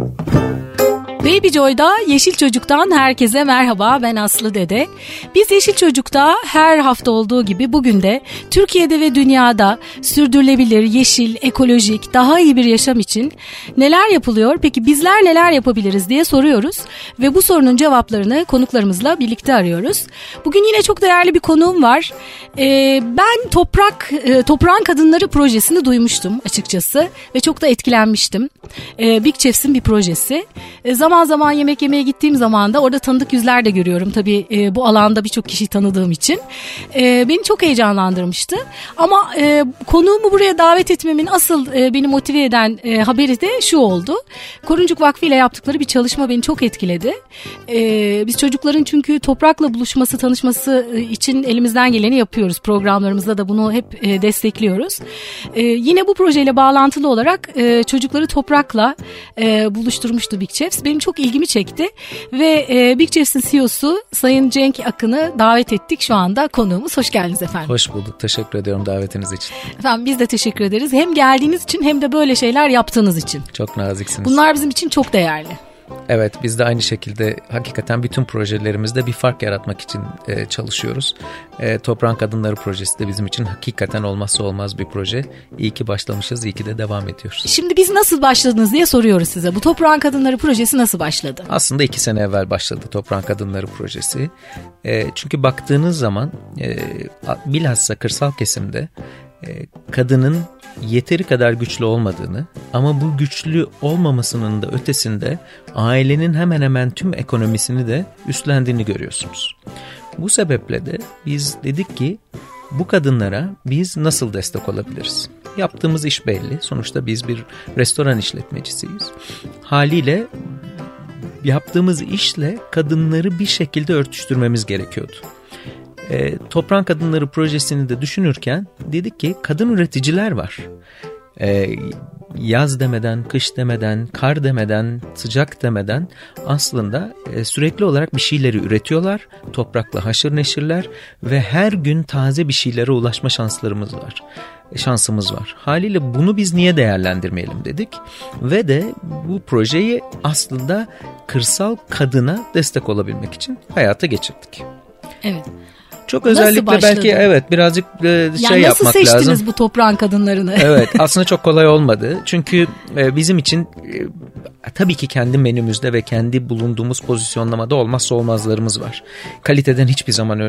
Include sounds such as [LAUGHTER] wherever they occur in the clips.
Música Baby Joy'da Yeşil Çocuk'tan herkese merhaba ben Aslı Dede. Biz Yeşil Çocuk'ta her hafta olduğu gibi bugün de Türkiye'de ve dünyada sürdürülebilir, yeşil, ekolojik, daha iyi bir yaşam için neler yapılıyor? Peki bizler neler yapabiliriz diye soruyoruz ve bu sorunun cevaplarını konuklarımızla birlikte arıyoruz. Bugün yine çok değerli bir konuğum var. Ee, ben Toprak e, Toprağın Kadınları projesini duymuştum açıkçası ve çok da etkilenmiştim. Ee, Big Chefs'in bir projesi. Ee, zaman zaman yemek yemeye gittiğim zaman da orada tanıdık yüzler de görüyorum. Tabii e, bu alanda birçok kişiyi tanıdığım için. E, beni çok heyecanlandırmıştı. Ama e, konuğumu buraya davet etmemin asıl e, beni motive eden e, haberi de şu oldu. Koruncuk Vakfı ile yaptıkları bir çalışma beni çok etkiledi. E, biz çocukların çünkü toprakla buluşması, tanışması e, için elimizden geleni yapıyoruz. Programlarımızda da bunu hep e, destekliyoruz. E, yine bu projeyle bağlantılı olarak e, çocukları toprakla e, buluşturmuştu Big Chefs. Benim çok ilgimi çekti ve e, Big Chefs'in CEO'su Sayın Cenk Akın'ı davet ettik şu anda konuğumuz. Hoş geldiniz efendim. Hoş bulduk. Teşekkür ediyorum davetiniz için. Efendim biz de teşekkür ederiz. Hem geldiğiniz için hem de böyle şeyler yaptığınız için. Çok naziksiniz. Bunlar bizim için çok değerli. Evet biz de aynı şekilde hakikaten bütün projelerimizde bir fark yaratmak için e, çalışıyoruz. E, Toprağın Kadınları projesi de bizim için hakikaten olmazsa olmaz bir proje. İyi ki başlamışız, iyi ki de devam ediyoruz. Şimdi biz nasıl başladınız diye soruyoruz size. Bu Toprağın Kadınları projesi nasıl başladı? Aslında iki sene evvel başladı Toprağın Kadınları projesi. E, çünkü baktığınız zaman e, bilhassa kırsal kesimde kadının yeteri kadar güçlü olmadığını ama bu güçlü olmamasının da ötesinde ailenin hemen hemen tüm ekonomisini de üstlendiğini görüyorsunuz. Bu sebeple de biz dedik ki bu kadınlara biz nasıl destek olabiliriz? Yaptığımız iş belli. Sonuçta biz bir restoran işletmecisiyiz. Haliyle yaptığımız işle kadınları bir şekilde örtüştürmemiz gerekiyordu e, Toprağın Kadınları projesini de düşünürken dedik ki kadın üreticiler var. E, yaz demeden, kış demeden, kar demeden, sıcak demeden aslında e, sürekli olarak bir şeyleri üretiyorlar. Toprakla haşır neşirler ve her gün taze bir şeylere ulaşma şanslarımız var şansımız var. Haliyle bunu biz niye değerlendirmeyelim dedik ve de bu projeyi aslında kırsal kadına destek olabilmek için hayata geçirdik. Evet. Çok özellikle belki evet birazcık e, şey yani yapmak lazım. Nasıl seçtiniz bu toprağın kadınlarını? evet [LAUGHS] aslında çok kolay olmadı. Çünkü e, bizim için e, tabii ki kendi menümüzde ve kendi bulunduğumuz pozisyonlamada olmazsa olmazlarımız var. Kaliteden hiçbir zaman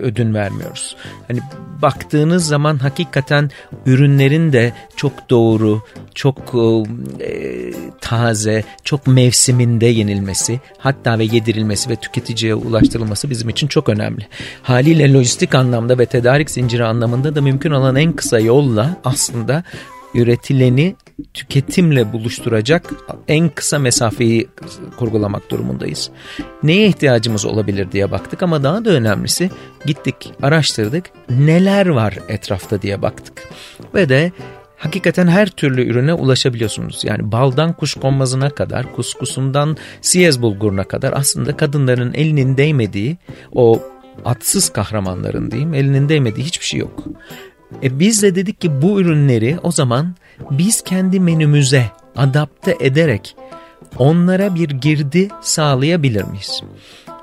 ödün vermiyoruz. Hani baktığınız zaman hakikaten ürünlerin de çok doğru, çok taze, çok mevsiminde yenilmesi, hatta ve yedirilmesi ve tüketiciye ulaştırılması bizim için çok önemli. Haliyle lojistik anlamda ve tedarik zinciri anlamında da mümkün olan en kısa yolla aslında üretileni tüketimle buluşturacak en kısa mesafeyi kurgulamak durumundayız. Neye ihtiyacımız olabilir diye baktık ama daha da önemlisi gittik araştırdık neler var etrafta diye baktık. Ve de hakikaten her türlü ürüne ulaşabiliyorsunuz. Yani baldan kuşkonmazına kadar, kuskusundan siyez bulguruna kadar aslında kadınların elinin değmediği o atsız kahramanların diyeyim elinin değmediği hiçbir şey yok. E biz de dedik ki bu ürünleri o zaman biz kendi menümüze adapte ederek onlara bir girdi sağlayabilir miyiz?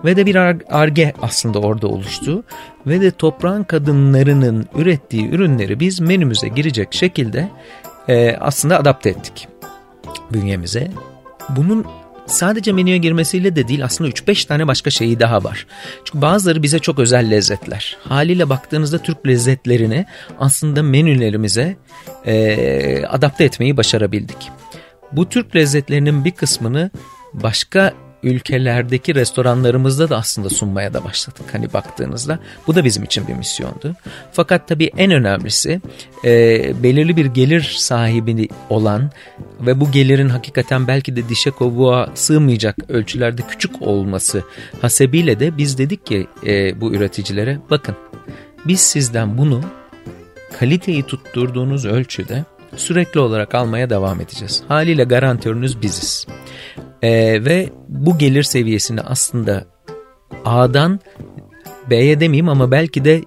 Ve de bir arge aslında orada oluştu. Ve de toprağın kadınlarının ürettiği ürünleri biz menümüze girecek şekilde e, aslında adapte ettik bünyemize. Bunun sadece menüye girmesiyle de değil aslında 3-5 tane başka şeyi daha var. Çünkü bazıları bize çok özel lezzetler. Haliyle baktığınızda Türk lezzetlerini aslında menülerimize e, adapte etmeyi başarabildik. Bu Türk lezzetlerinin bir kısmını başka ülkelerdeki restoranlarımızda da aslında sunmaya da başladık. Hani baktığınızda bu da bizim için bir misyondu. Fakat tabii en önemlisi e, belirli bir gelir sahibi olan ve bu gelirin hakikaten belki de dişe kovuğa sığmayacak ölçülerde küçük olması hasebiyle de biz dedik ki e, bu üreticilere bakın biz sizden bunu kaliteyi tutturduğunuz ölçüde sürekli olarak almaya devam edeceğiz. Haliyle garantörünüz biziz. Ee, ve bu gelir seviyesini aslında A'dan B'ye demeyeyim ama belki de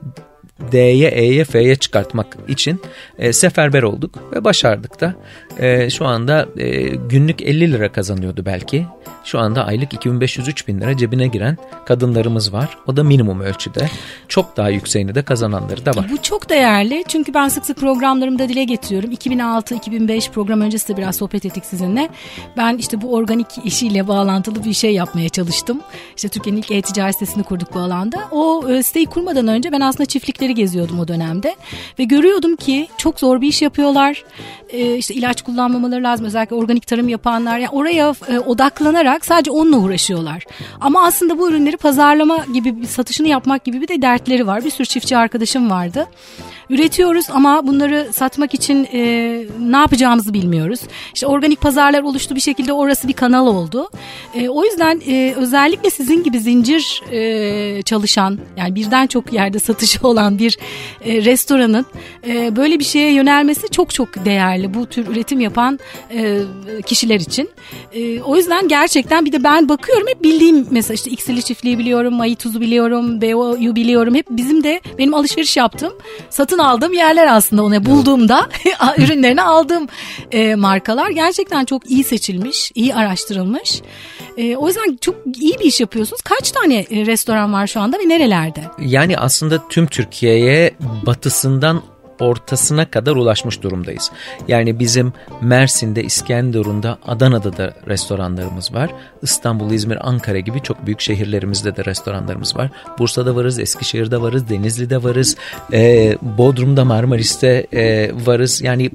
D'ye, E'ye, F'ye çıkartmak için e, seferber olduk ve başardık da. E, şu anda e, günlük 50 lira kazanıyordu belki. Şu anda aylık 2500-3000 lira cebine giren kadınlarımız var. O da minimum ölçüde. Çok daha yükseğini de kazananları da var. Bu çok değerli çünkü ben sık sık programlarımda dile getiriyorum. 2006-2005 program öncesi de biraz sohbet ettik sizinle. Ben işte bu organik işiyle bağlantılı bir şey yapmaya çalıştım. İşte Türkiye'nin ilk e-ticaret sitesini kurduk bu alanda. O e, siteyi kurmadan önce ben aslında çiftlikleri geziyordum o dönemde. Ve görüyordum ki çok zor bir iş yapıyorlar. E, işte ilaç kullanmamaları lazım özellikle organik tarım yapanlar. Yani oraya e, odaklanarak sadece onunla uğraşıyorlar. Ama aslında bu ürünleri pazarlama gibi satışını yapmak gibi bir de dertleri var. Bir sürü çiftçi arkadaşım vardı. Üretiyoruz ama bunları satmak için e, ne yapacağımızı bilmiyoruz. İşte organik pazarlar oluştu bir şekilde orası bir kanal oldu. E, o yüzden e, özellikle sizin gibi zincir e, çalışan yani birden çok yerde satışı [LAUGHS] olan bir e, restoranın e, böyle bir şeye yönelmesi çok çok değerli bu tür üretim yapan e, kişiler için. E, o yüzden gerçekten bir de ben bakıyorum hep bildiğim mesela işte X'li çiftliği biliyorum, Mayı tuzu biliyorum, BO'yu biliyorum. Hep bizim de benim alışveriş yaptığım satın aldığım yerler aslında onu bulduğumda [LAUGHS] ürünlerini aldığım e, markalar gerçekten çok iyi seçilmiş, iyi araştırılmış. E, o yüzden çok iyi bir iş yapıyorsunuz. Kaç tane e, restoran var şu anda ve nerelerde? Yani aslında tüm Türkiye'ye batısından ortasına kadar ulaşmış durumdayız. Yani bizim Mersin'de, İskenderun'da, Adana'da da restoranlarımız var. İstanbul, İzmir, Ankara gibi çok büyük şehirlerimizde de restoranlarımız var. Bursa'da varız, Eskişehir'de varız, Denizli'de varız, e, Bodrum'da, Marmaris'te e, varız. Yani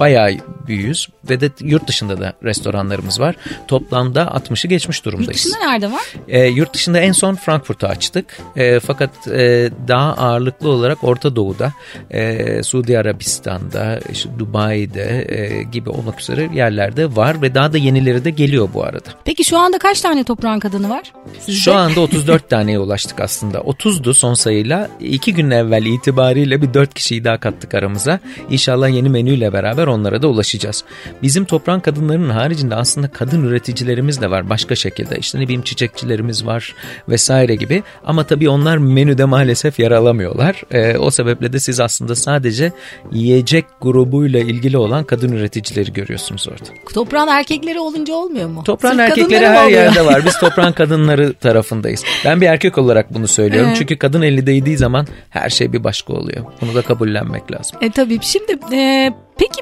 bayağı büyüyüz ve de yurt dışında da restoranlarımız var. Toplamda 60'ı geçmiş durumdayız. Yurt dışında nerede var? E, yurt dışında en son Frankfurt'u açtık. E, fakat e, daha ağırlıklı olarak Orta Doğu'da e, Suudi Arabistan'da, işte Dubai'de e, gibi olmak üzere yerlerde var ve daha da yenileri de geliyor bu arada. Peki şu anda kaç tane toprağın kadını var? Sizde? Şu anda 34 taneye ulaştık aslında. 30'du son sayıyla. iki gün evvel itibariyle bir 4 kişiyi daha kattık aramıza. İnşallah yeni menüyle beraber onlara da ulaşacağız. Bizim toprağın kadınlarının haricinde aslında kadın üreticilerimiz de var başka şekilde. İşte ne bileyim çiçekçilerimiz var vesaire gibi. Ama tabii onlar menüde maalesef yer alamıyorlar. E, o sebeple de siz aslında sadece sadece yiyecek grubuyla ilgili olan kadın üreticileri görüyorsunuz orada. Toprağın erkekleri olunca olmuyor mu? Toprağın Sırf erkekleri her yerde var. Biz [LAUGHS] toprağın kadınları tarafındayız. Ben bir erkek olarak bunu söylüyorum. Evet. Çünkü kadın eli değdiği zaman her şey bir başka oluyor. Bunu da kabullenmek lazım. E tabii. Şimdi e, Peki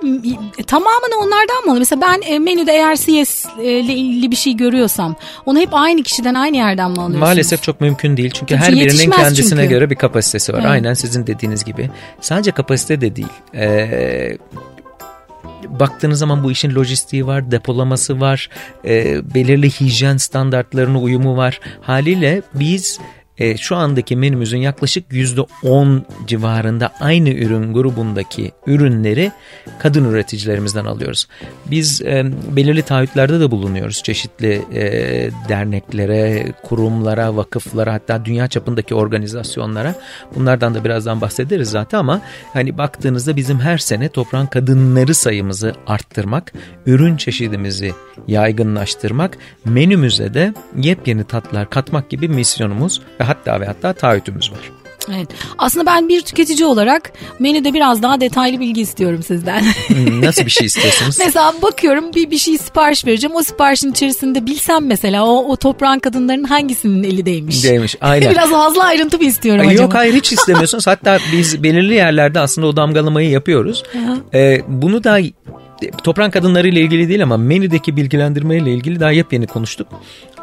e, tamamını onlardan mı alıyor? Mesela ben e, menüde eğer CS ile ilgili bir şey görüyorsam onu hep aynı kişiden aynı yerden mi alıyorsunuz? Maalesef çok mümkün değil. Çünkü, çünkü her birinin kendisine çünkü. göre bir kapasitesi var. Evet. Aynen sizin dediğiniz gibi. Sadece kapasite de değil. Ee, baktığınız zaman bu işin lojistiği var, depolaması var, e, belirli hijyen standartlarına uyumu var. Haliyle biz e, şu andaki menümüzün yaklaşık %10 civarında aynı ürün grubundaki ürünleri kadın üreticilerimizden alıyoruz. Biz e, belirli taahhütlerde de bulunuyoruz. Çeşitli e, derneklere, kurumlara, vakıflara hatta dünya çapındaki organizasyonlara. Bunlardan da birazdan bahsederiz zaten ama hani baktığınızda bizim her sene toprağın kadınları sayımızı arttırmak, ürün çeşidimizi yaygınlaştırmak, menümüze de yepyeni tatlar katmak gibi misyonumuz ve hatta ve hatta taahhütümüz var. Evet. Aslında ben bir tüketici olarak menüde biraz daha detaylı bilgi istiyorum sizden. Hmm, nasıl bir şey [LAUGHS] istiyorsunuz? mesela bakıyorum bir bir şey sipariş vereceğim. O siparişin içerisinde bilsem mesela o, o toprağın kadınların hangisinin eli değmiş. Değmiş aynen. [LAUGHS] biraz fazla ayrıntı mı istiyorum Yok acaba? Yok hayır hiç [LAUGHS] istemiyorsunuz. Hatta biz belirli yerlerde aslında o damgalamayı yapıyoruz. ee, bunu da toprağın kadınları ile ilgili değil ama menüdeki bilgilendirme ile ilgili daha yepyeni konuştuk.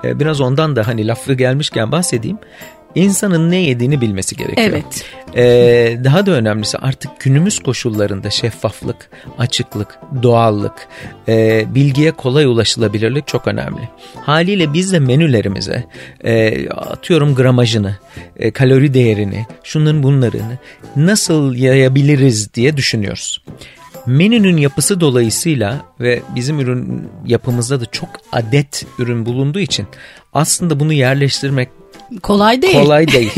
Ee, biraz ondan da hani lafı gelmişken bahsedeyim. İnsanın ne yediğini bilmesi gerekiyor. Evet. Ee, daha da önemlisi artık günümüz koşullarında şeffaflık, açıklık, doğallık, e, bilgiye kolay ulaşılabilirlik çok önemli. Haliyle biz de menülerimize e, atıyorum gramajını, e, kalori değerini, şunların bunlarını nasıl yayabiliriz diye düşünüyoruz. Menünün yapısı dolayısıyla ve bizim ürün yapımızda da çok adet ürün bulunduğu için aslında bunu yerleştirmek Kolay değil. Kolay değil.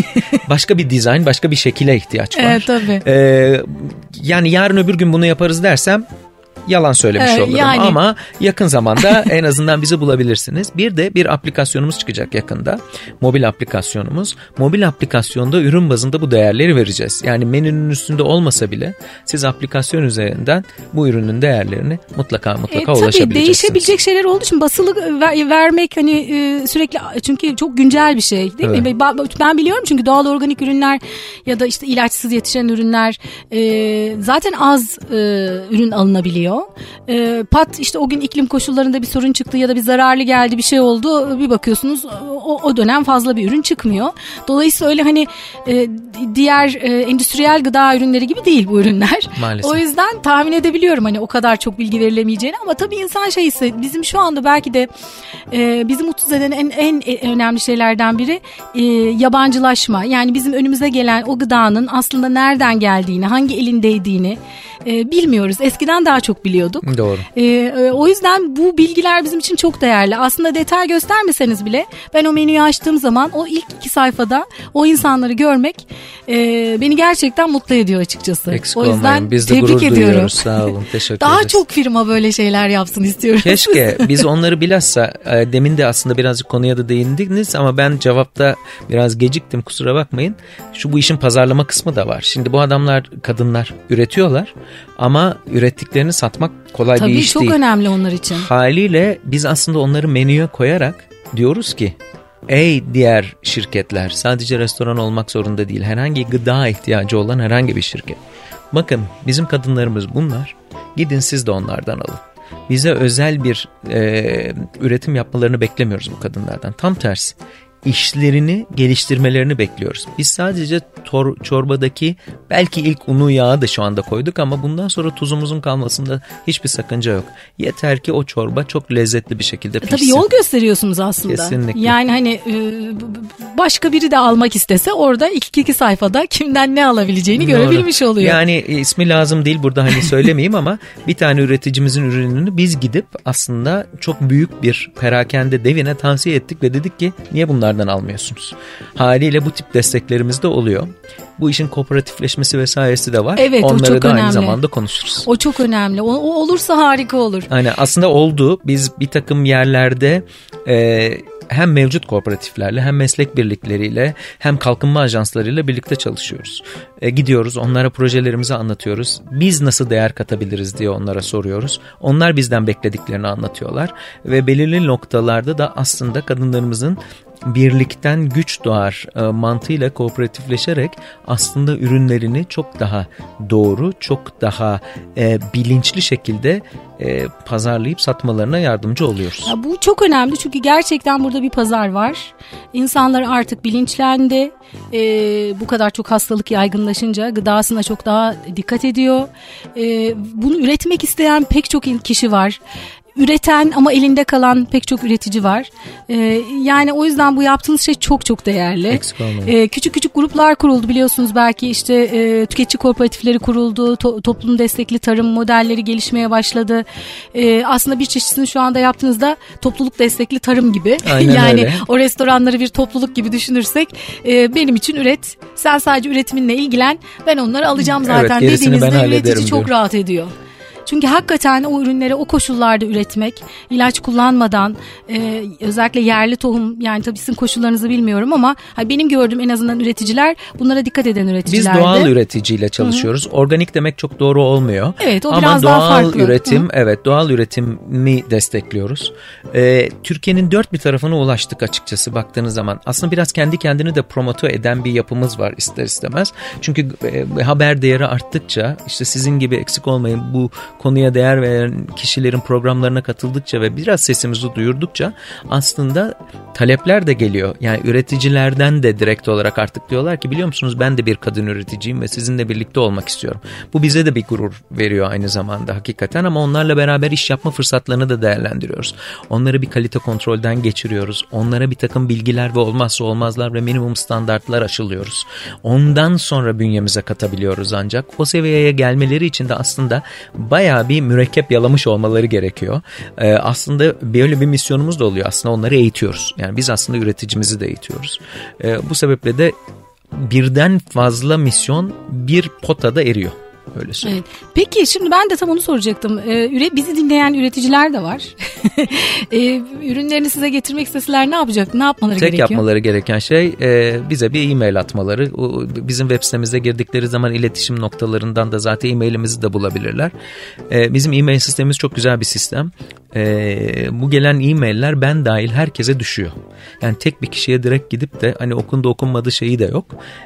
başka bir dizayn, başka bir şekile ihtiyaç var. Evet tabii. Ee, yani yarın öbür gün bunu yaparız dersem yalan söylemiş Evet, olurum yani. ama yakın zamanda [LAUGHS] en azından bizi bulabilirsiniz. Bir de bir aplikasyonumuz çıkacak yakında. Mobil aplikasyonumuz. Mobil aplikasyonda ürün bazında bu değerleri vereceğiz. Yani menünün üstünde olmasa bile siz aplikasyon üzerinden bu ürünün değerlerini mutlaka mutlaka E, tabii ulaşabileceksiniz. değişebilecek şeyler olduğu için basılı ver- vermek hani e, sürekli çünkü çok güncel bir şey değil Evet. mi? Ben- Ben biliyorum çünkü doğal organik ürünler ya da işte ilaçsız yetişen ürünler e, zaten az e, ürün alınabiliyor. E, pat işte o gün iklim koşullarında bir sorun çıktı ya da bir zararlı geldi bir şey oldu bir bakıyorsunuz o, o dönem fazla bir ürün çıkmıyor. Dolayısıyla öyle hani e, diğer e, endüstriyel gıda ürünleri gibi değil bu ürünler. [LAUGHS] Maalesef. O yüzden tahmin edebiliyorum hani o kadar çok bilgi verilemeyeceğini ama tabii insan şeyse bizim şu anda belki de e, bizi mutsuz eden en, en önemli şeylerden biri e, yabancılaşma. Yani bizim önümüze gelen o gıdanın aslında nereden geldiğini, hangi elindeydiğini e, bilmiyoruz. Eskiden daha çok biliyorduk. Doğru. E, e, o yüzden bu bilgiler bizim için çok değerli. Aslında detay göstermeseniz bile ben o menüyü açtığım zaman o ilk iki sayfada o insanları görmek e, beni gerçekten mutlu ediyor açıkçası. Eksik o yüzden olmayın. Biz de tebrik gurur ediyorum. duyuyoruz. Sağ olun. [LAUGHS] Teşekkür Daha ederiz. çok firma böyle şeyler yapsın istiyoruz. Keşke [LAUGHS] biz onları bilhassa e, demin de aslında birazcık konuya da değindiniz ama ben cevapta biraz geciktim kusura bakmayın. Şu bu işin pazarlama kısmı da var. Şimdi bu adamlar kadınlar üretiyorlar ama ürettiklerini satmak kolay bir Tabii iş çok değil. önemli onlar için. Haliyle biz aslında onları menüye koyarak diyoruz ki Ey diğer şirketler sadece restoran olmak zorunda değil herhangi gıda ihtiyacı olan herhangi bir şirket. Bakın bizim kadınlarımız bunlar gidin siz de onlardan alın. Bize özel bir e, üretim yapmalarını beklemiyoruz bu kadınlardan. Tam tersi işlerini geliştirmelerini bekliyoruz. Biz sadece tor, çorbadaki belki ilk unu yağı da şu anda koyduk ama bundan sonra tuzumuzun kalmasında hiçbir sakınca yok. Yeter ki o çorba çok lezzetli bir şekilde pişsin. Tabii yol gösteriyorsunuz aslında. Kesinlikle. Yani hani e, başka biri de almak istese orada iki iki sayfada kimden ne alabileceğini Doğru. görebilmiş oluyor. Yani e, ismi lazım değil burada hani söylemeyeyim ama [LAUGHS] bir tane üreticimizin ürününü biz gidip aslında çok büyük bir perakende devine tavsiye ettik ve dedik ki niye bunlardan almıyorsunuz? Haliyle bu tip desteklerimiz de oluyor. Bu işin kooperatifleşmesi vesairesi de var. Evet, o Onları çok da aynı önemli. zamanda konuşuruz. O çok önemli. O, o olursa harika olur. Aynen aslında oldu. Biz bir takım yerlerde e, hem mevcut kooperatiflerle hem meslek birlikleriyle hem kalkınma ajanslarıyla birlikte çalışıyoruz. E, gidiyoruz onlara projelerimizi anlatıyoruz. Biz nasıl değer katabiliriz diye onlara soruyoruz. Onlar bizden beklediklerini anlatıyorlar. Ve belirli noktalarda da aslında kadınlarımızın birlikten güç doğar e, mantığıyla kooperatifleşerek aslında ürünlerini çok daha doğru, çok daha e, bilinçli şekilde e, pazarlayıp satmalarına yardımcı oluyoruz. Ya bu çok önemli çünkü gerçekten burada bir pazar var. İnsanlar artık bilinçlendi. Ee, bu kadar çok hastalık yaygınlaşınca gıdasına çok daha dikkat ediyor. Ee, bunu üretmek isteyen pek çok kişi var. Üreten ama elinde kalan pek çok üretici var. Ee, yani o yüzden bu yaptığınız şey çok çok değerli. Eksik olmayın. Ee, küçük küçük gruplar kuruldu biliyorsunuz belki işte e, tüketici kooperatifleri kuruldu, to- toplum destekli tarım modelleri gelişmeye başladı. Ee, aslında bir çeşitini şu anda yaptığınızda topluluk destekli tarım gibi. Aynen [LAUGHS] yani öyle. o restoranları bir topluluk gibi düşünürsek e, benim için üret, sen sadece üretiminle ilgilen, ben onları alacağım Evet, zaten ben dediğinizde üretici çok diyorum. rahat ediyor. Çünkü hakikaten o ürünleri o koşullarda üretmek, ilaç kullanmadan, e, özellikle yerli tohum yani tabii sizin koşullarınızı bilmiyorum ama ha, benim gördüğüm en azından üreticiler bunlara dikkat eden Biz üreticilerdi. doğal üreticiyle çalışıyoruz. Organik demek çok doğru olmuyor. Evet, o Ama biraz daha doğal farklı. üretim, evet doğal üretimi destekliyoruz. Ee, Türkiye'nin dört bir tarafına ulaştık açıkçası baktığınız zaman. Aslında biraz kendi kendini de promote eden bir yapımız var ister istemez. Çünkü e, haber değeri arttıkça işte sizin gibi eksik olmayın bu konuya değer veren kişilerin programlarına katıldıkça ve biraz sesimizi duyurdukça aslında talepler de geliyor. Yani üreticilerden de direkt olarak artık diyorlar ki biliyor musunuz ben de bir kadın üreticiyim ve sizinle birlikte olmak istiyorum. Bu bize de bir gurur veriyor aynı zamanda hakikaten ama onlarla beraber iş yapma fırsatlarını da değerlendiriyoruz. Onları bir kalite kontrolden geçiriyoruz. Onlara bir takım bilgiler ve olmazsa olmazlar ve minimum standartlar aşılıyoruz. Ondan sonra bünyemize katabiliyoruz ancak o seviyeye gelmeleri için de aslında bayağı bir mürekkep yalamış olmaları gerekiyor. Ee, aslında böyle bir misyonumuz da oluyor. Aslında onları eğitiyoruz. Yani biz aslında üreticimizi de eğitiyoruz. Ee, bu sebeple de birden fazla misyon bir potada eriyor. Öyle söyleyeyim. Evet. Peki şimdi ben de tam onu soracaktım. Ee, bizi dinleyen üreticiler de var. [LAUGHS] ee, ürünlerini size getirmek isteseler ne yapacak? Ne yapmaları Tek gerekiyor? Tek yapmaları gereken şey e, bize bir e-mail atmaları. O, bizim web sitemize girdikleri zaman iletişim noktalarından da zaten e-mailimizi de bulabilirler. E, bizim e-mail sistemimiz çok güzel bir sistem. E, bu gelen e-mailler ben dahil herkese düşüyor. Yani tek bir kişiye direkt gidip de hani okundu okunmadı şeyi de yok.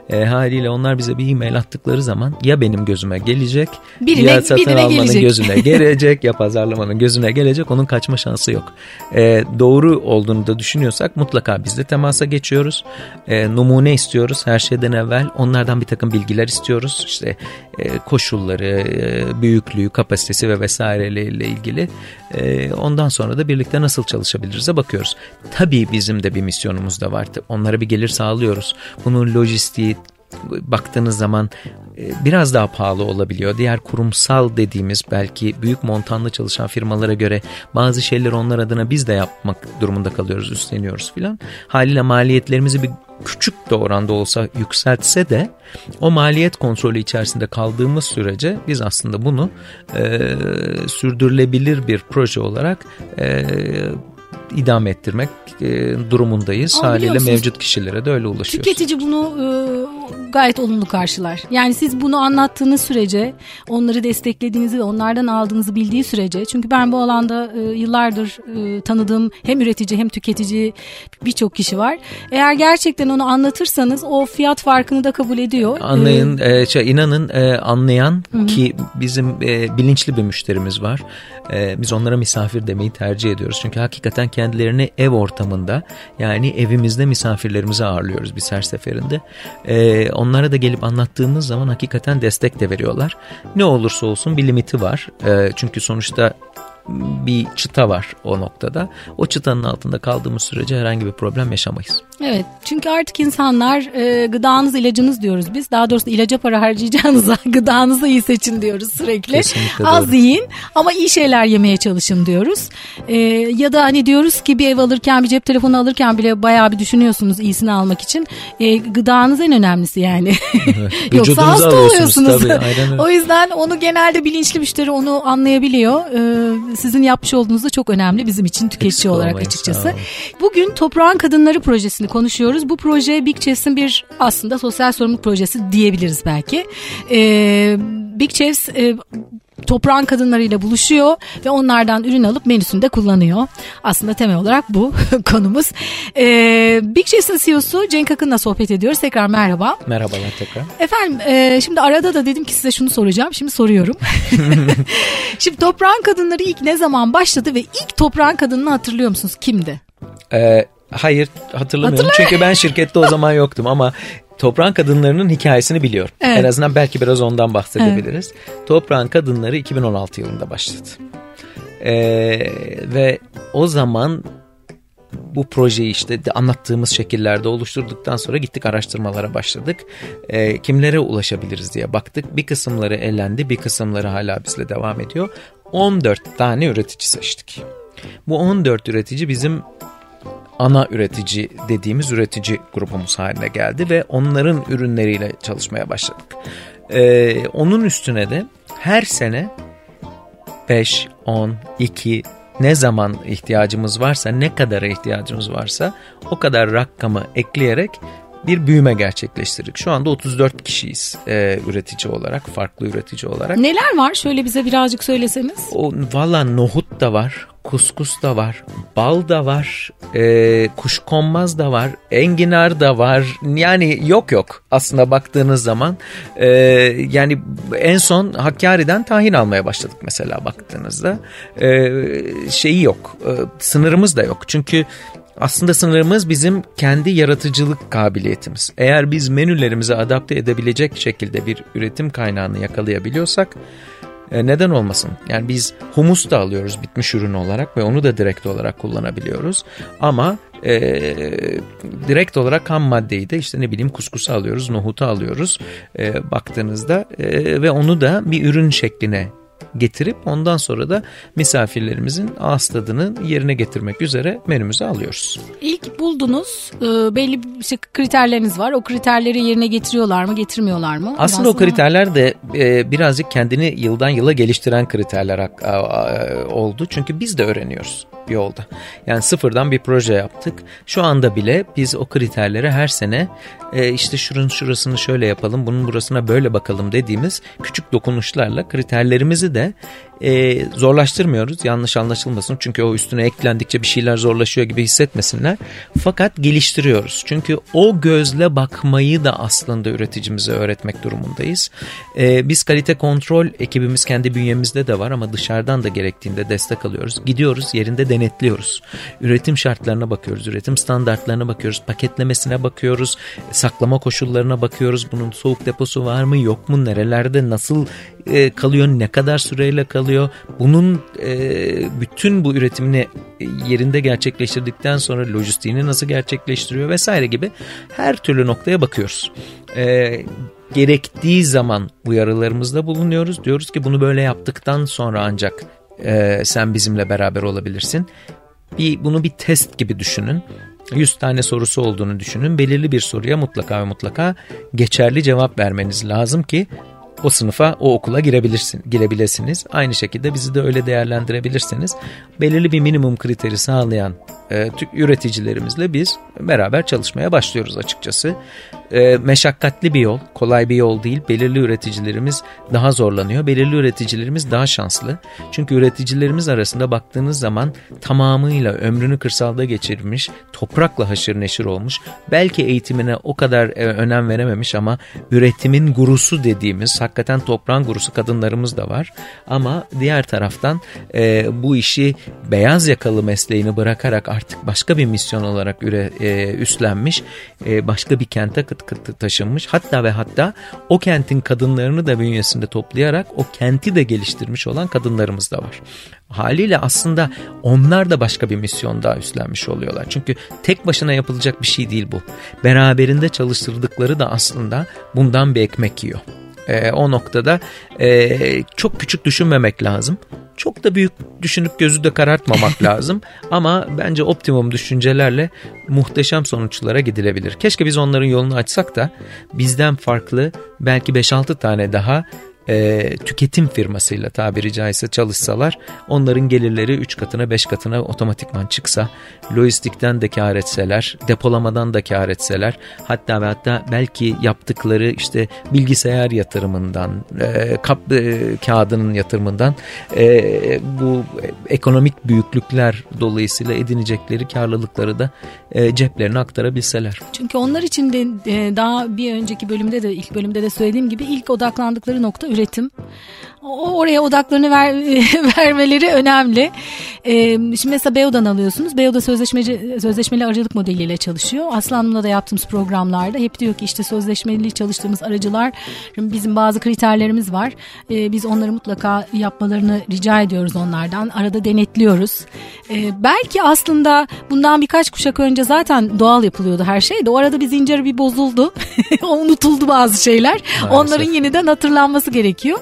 E, haliyle onlar bize bir e-mail attıkları zaman ya benim gözüme gelecek birine, ya satın birine almanın gelecek. gözüne [LAUGHS] gelecek ya pazarlamanın gözüne gelecek onun kaçma şansı yok. E, doğru olduğunu da düşünüyorsak mutlaka biz de temasa geçiyoruz. E, numune istiyoruz her şeyden evvel. Onlardan bir takım bilgiler istiyoruz. İşte e, koşulları, e, büyüklüğü, kapasitesi ve vesaireyle ilgili. E, ondan sonra da birlikte nasıl çalışabiliriz'e bakıyoruz. Tabii bizim de bir misyonumuz da var. Onlara bir gelir sağlıyoruz. Bunun lojistiği, baktığınız zaman biraz daha pahalı olabiliyor. Diğer kurumsal dediğimiz belki büyük montanlı çalışan firmalara göre bazı şeyleri onlar adına biz de yapmak durumunda kalıyoruz, üstleniyoruz filan. Haliyle maliyetlerimizi bir küçük de oranda olsa yükseltse de o maliyet kontrolü içerisinde kaldığımız sürece biz aslında bunu e, sürdürülebilir bir proje olarak e, idame ettirmek e, durumundayız. Ama Haliyle mevcut kişilere de öyle ulaşıyoruz. Tüketici bunu e, gayet olumlu karşılar. Yani siz bunu anlattığınız sürece, onları desteklediğinizi ve onlardan aldığınızı bildiği sürece çünkü ben bu alanda e, yıllardır e, tanıdığım hem üretici hem tüketici birçok kişi var. Eğer gerçekten onu anlatırsanız o fiyat farkını da kabul ediyor. Anlayın, e, şey, inanın e, anlayan Hı-hı. ki bizim e, bilinçli bir müşterimiz var. E, biz onlara misafir demeyi tercih ediyoruz. Çünkü hakikaten kendilerini ev ortamında yani evimizde misafirlerimizi ağırlıyoruz biz her seferinde. E, onlara da gelip anlattığımız zaman hakikaten destek de veriyorlar. Ne olursa olsun bir limiti var. E, çünkü sonuçta bir çıta var o noktada. O çıtanın altında kaldığımız sürece herhangi bir problem yaşamayız. Evet çünkü artık insanlar e, gıdanız ilacınız diyoruz biz. Daha doğrusu ilaca para harcayacağınıza [LAUGHS] gıdanızı iyi seçin diyoruz sürekli. Kesinlikle Az doğru. yiyin ama iyi şeyler yemeye çalışın diyoruz. E, ya da hani diyoruz ki bir ev alırken bir cep telefonu alırken bile bayağı bir düşünüyorsunuz iyisini almak için. E, gıdanız en önemlisi yani. [LAUGHS] Yoksa hasta oluyorsunuz. Tabii, o yüzden onu genelde bilinçli müşteri onu anlayabiliyor. E, sizin yapmış olduğunuz da çok önemli bizim için tüketici Eksik olarak olmayın, açıkçası. Bugün Toprağın Kadınları projesini konuşuyoruz. Bu proje Big Chefs'in bir aslında sosyal sorumluluk projesi diyebiliriz belki. Ee, Big Chefs e, toprağın kadınlarıyla buluşuyor ve onlardan ürün alıp menüsünde kullanıyor. Aslında temel olarak bu [LAUGHS] konumuz. Ee, Big Chefs'in CEO'su Cenk Akın'la sohbet ediyoruz. Tekrar merhaba. Merhabalar tekrar. Efendim e, şimdi arada da dedim ki size şunu soracağım. Şimdi soruyorum. [LAUGHS] [LAUGHS] şimdi toprağın kadınları ilk ne zaman başladı ve ilk toprağın kadınını hatırlıyor musunuz? Kimdi? Ee, hayır hatırlamıyorum çünkü ben şirkette o zaman yoktum ama Toprağın Kadınları'nın hikayesini biliyorum. Evet. En azından belki biraz ondan bahsedebiliriz. Toprağın Kadınları 2016 yılında başladı. Ee, ve o zaman bu projeyi işte anlattığımız şekillerde oluşturduktan sonra gittik araştırmalara başladık. Ee, kimlere ulaşabiliriz diye baktık. Bir kısımları elendi, bir kısımları hala bizle devam ediyor. 14 tane üretici seçtik. Bu 14 üretici bizim ana üretici dediğimiz üretici grubumuz haline geldi ve onların ürünleriyle çalışmaya başladık. Ee, onun üstüne de her sene 5, 10, 2 ne zaman ihtiyacımız varsa ne kadara ihtiyacımız varsa o kadar rakamı ekleyerek bir büyüme gerçekleştirdik. Şu anda 34 kişiyiz e, üretici olarak, farklı üretici olarak. Neler var? Şöyle bize birazcık söyleseniz. O valla nohut da var, kuskus da var, bal da var, e, kuşkonmaz da var, enginar da var. Yani yok yok aslında baktığınız zaman. E, yani en son Hakkari'den tahin almaya başladık mesela baktığınızda. E, şeyi yok, e, sınırımız da yok. Çünkü aslında sınırımız bizim kendi yaratıcılık kabiliyetimiz. Eğer biz menülerimizi adapte edebilecek şekilde bir üretim kaynağını yakalayabiliyorsak e, neden olmasın? Yani biz humus da alıyoruz bitmiş ürün olarak ve onu da direkt olarak kullanabiliyoruz. Ama e, direkt olarak ham maddeyi de işte ne bileyim kuskusu alıyoruz, nohutu alıyoruz e, baktığınızda e, ve onu da bir ürün şekline getirip ondan sonra da misafirlerimizin ağız tadını yerine getirmek üzere menümüze alıyoruz. İlk buldunuz e, belli şey, kriterleriniz var. O kriterleri yerine getiriyorlar mı getirmiyorlar mı? Aslında Biraz o kriterler de e, birazcık kendini yıldan yıla geliştiren kriterler oldu. Çünkü biz de öğreniyoruz yolda. Yani sıfırdan bir proje yaptık. Şu anda bile biz o kriterlere her sene e, işte şurun şurasını şöyle yapalım, bunun burasına böyle bakalım dediğimiz küçük dokunuşlarla kriterlerimizi de e, zorlaştırmıyoruz. Yanlış anlaşılmasın çünkü o üstüne eklendikçe bir şeyler zorlaşıyor gibi hissetmesinler. Fakat geliştiriyoruz. Çünkü o gözle bakmayı da aslında üreticimize öğretmek durumundayız. E, biz kalite kontrol ekibimiz kendi bünyemizde de var ama dışarıdan da gerektiğinde destek alıyoruz. Gidiyoruz yerinde denetliyoruz. Üretim şartlarına bakıyoruz, üretim standartlarına bakıyoruz, paketlemesine bakıyoruz, saklama koşullarına bakıyoruz. Bunun soğuk deposu var mı yok mu, nerelerde nasıl e, kalıyor, ne kadar süreyle kalıyor. Bunun e, bütün bu üretimini yerinde gerçekleştirdikten sonra lojistiğini nasıl gerçekleştiriyor vesaire gibi her türlü noktaya bakıyoruz. E, gerektiği zaman uyarılarımızda bulunuyoruz. Diyoruz ki bunu böyle yaptıktan sonra ancak e, sen bizimle beraber olabilirsin. Bir, bunu bir test gibi düşünün. 100 tane sorusu olduğunu düşünün. Belirli bir soruya mutlaka ve mutlaka geçerli cevap vermeniz lazım ki o sınıfa, o okula girebilirsin, girebilirsiniz. Aynı şekilde bizi de öyle değerlendirebilirsiniz. Belirli bir minimum kriteri sağlayan e, üreticilerimizle biz beraber çalışmaya başlıyoruz açıkçası. E, meşakkatli bir yol, kolay bir yol değil. Belirli üreticilerimiz daha zorlanıyor. Belirli üreticilerimiz daha şanslı. Çünkü üreticilerimiz arasında baktığınız zaman tamamıyla ömrünü kırsalda geçirmiş, toprakla haşır neşir olmuş. Belki eğitimine o kadar e, önem verememiş ama üretimin gurusu dediğimiz, hakikaten toprağın gurusu kadınlarımız da var. Ama diğer taraftan e, bu işi beyaz yakalı mesleğini bırakarak artık başka bir misyon olarak üre, e, üstlenmiş, e, başka bir kente kıt kıt taşınmış. Hatta ve hatta o kentin kadınlarını da bünyesinde toplayarak o kenti de geliştirmiş olan kadınlarımız da var. Haliyle aslında onlar da başka bir misyon daha üstlenmiş oluyorlar. Çünkü tek başına yapılacak bir şey değil bu. Beraberinde çalıştırdıkları da aslında bundan bir ekmek yiyor. E, o noktada e, çok küçük düşünmemek lazım. Çok da büyük düşünüp gözü de karartmamak [LAUGHS] lazım. Ama bence optimum düşüncelerle muhteşem sonuçlara gidilebilir. Keşke biz onların yolunu açsak da bizden farklı belki 5-6 tane daha e, tüketim firmasıyla tabiri caizse çalışsalar onların gelirleri 3 katına 5 katına otomatikman çıksa lojistikten de kar etseler depolamadan da kar etseler hatta ve hatta belki yaptıkları işte bilgisayar yatırımından e, kap e, kağıdının yatırımından e, bu ekonomik büyüklükler dolayısıyla edinecekleri karlılıkları da e, ceplerine aktarabilseler. Çünkü onlar için de e, daha bir önceki bölümde de ilk bölümde de söylediğim gibi ilk odaklandıkları nokta üretim. Oraya odaklarını ver, [LAUGHS] vermeleri önemli. Ee, şimdi mesela Beo'dan alıyorsunuz. Beo'da sözleşmeci, sözleşmeli aracılık modeliyle çalışıyor. Aslanım'la da yaptığımız programlarda hep diyor ki işte sözleşmeli çalıştığımız aracılar bizim bazı kriterlerimiz var. Ee, biz onları mutlaka yapmalarını rica ediyoruz onlardan. Arada denetliyoruz. Ee, belki aslında bundan birkaç kuşak önce zaten doğal yapılıyordu her şey de. O arada bir zincir bir bozuldu. [LAUGHS] Unutuldu bazı şeyler. Maalesef. Onların yeniden hatırlanması gerekiyor.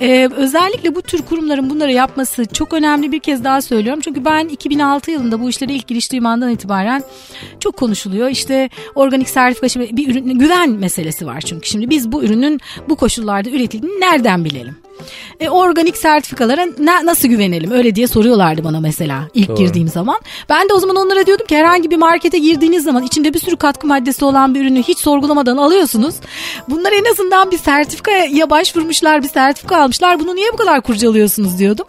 Ee, özellikle bu tür kurumların bunları yapması çok önemli bir kez daha söylüyorum. Çünkü ben 2006 yılında bu işlere ilk giriştiğim andan itibaren çok konuşuluyor. İşte organik sertifika şimdi bir ürün güven meselesi var çünkü. Şimdi biz bu ürünün bu koşullarda üretildiğini nereden bilelim? E, organik sertifikalara na, nasıl güvenelim öyle diye soruyorlardı bana mesela ilk Doğru. girdiğim zaman. Ben de o zaman onlara diyordum ki herhangi bir markete girdiğiniz zaman içinde bir sürü katkı maddesi olan bir ürünü hiç sorgulamadan alıyorsunuz. Bunlar en azından bir sertifikaya başvurmuşlar bir sertifika almışlar bunu niye bu kadar kurcalıyorsunuz diyordum.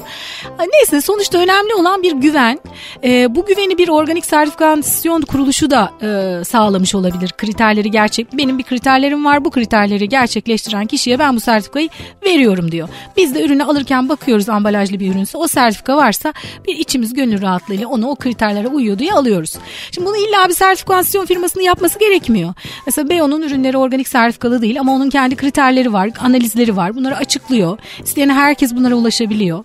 Neyse sonuçta önemli olan bir güven. E, bu güveni bir organik sertifikasyon kuruluşu da e, sağlamış olabilir. Kriterleri gerçek benim bir kriterlerim var bu kriterleri gerçekleştiren kişiye ben bu sertifikayı veriyorum diyor. Biz de ürünü alırken bakıyoruz ambalajlı bir ürünse o sertifika varsa bir içimiz gönül rahatlığıyla onu o kriterlere uyuyor diye alıyoruz. Şimdi bunu illa bir sertifikasyon firmasının yapması gerekmiyor. Mesela Beyo'nun ürünleri organik sertifikalı değil ama onun kendi kriterleri var, analizleri var. Bunları açıklıyor. İsteyen herkes bunlara ulaşabiliyor.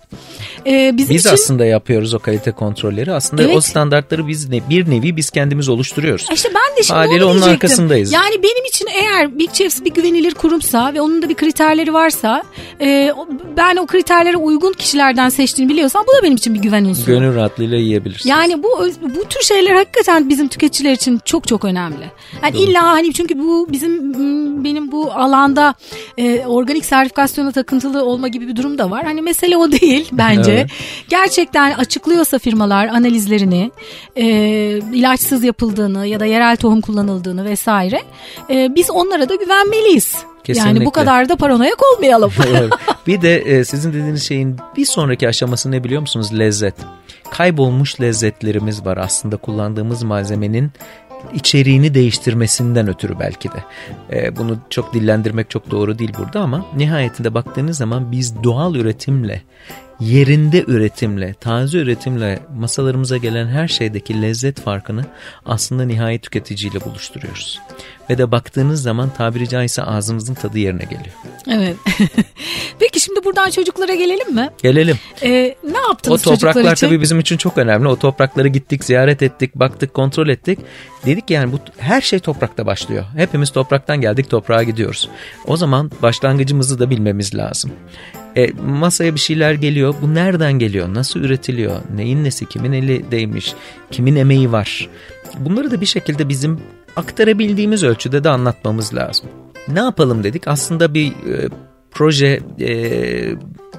Ee, bizim biz için... aslında yapıyoruz o kalite kontrolleri. Aslında evet. o standartları biz ne, bir nevi biz kendimiz oluşturuyoruz. İşte ben de şimdi Haliyle onun arkasındayız. Yani benim için eğer Big Chefs bir güvenilir kurumsa ve onun da bir kriterleri varsa e, ben o kriterlere uygun kişilerden seçtiğini biliyorsam bu da benim için bir güven unsuru. Gönül rahatlığıyla yiyebilirsin. Yani bu bu tür şeyler hakikaten bizim tüketiciler için çok çok önemli. Yani Doğru. illa hani çünkü bu bizim benim bu alanda e, organik sertifikasyona takıntılı olma gibi bir durum da var. Hani mesele o değil [LAUGHS] bence. evet. Gerçekten açıklıyorsa firmalar analizlerini e, ilaçsız yapıldığını ya da yerel tohum kullanıldığını vesaire e, biz onlara da güvenmeliyiz. Kesinlikle. Yani bu kadar da paranoyak olmayalım. [LAUGHS] bir de e, sizin dediğiniz şeyin bir sonraki aşaması ne biliyor musunuz? Lezzet. Kaybolmuş lezzetlerimiz var aslında kullandığımız malzemenin içeriğini değiştirmesinden ötürü belki de. E, bunu çok dillendirmek çok doğru değil burada ama nihayetinde baktığınız zaman biz doğal üretimle yerinde üretimle, taze üretimle masalarımıza gelen her şeydeki lezzet farkını aslında nihayet tüketiciyle buluşturuyoruz. Ve de baktığınız zaman tabiri caizse ağzımızın tadı yerine geliyor. Evet. [LAUGHS] Peki şimdi buradan çocuklara gelelim mi? Gelelim. Ee, ne yaptınız O topraklar tabii bizim için çok önemli. O toprakları gittik, ziyaret ettik, baktık, kontrol ettik. Dedik yani bu her şey toprakta başlıyor. Hepimiz topraktan geldik, toprağa gidiyoruz. O zaman başlangıcımızı da bilmemiz lazım. E, masaya bir şeyler geliyor. Bu nereden geliyor? Nasıl üretiliyor? Neyin nesi? Kimin eli değmiş? Kimin emeği var? Bunları da bir şekilde bizim aktarabildiğimiz ölçüde de anlatmamız lazım. Ne yapalım dedik? Aslında bir e, proje e,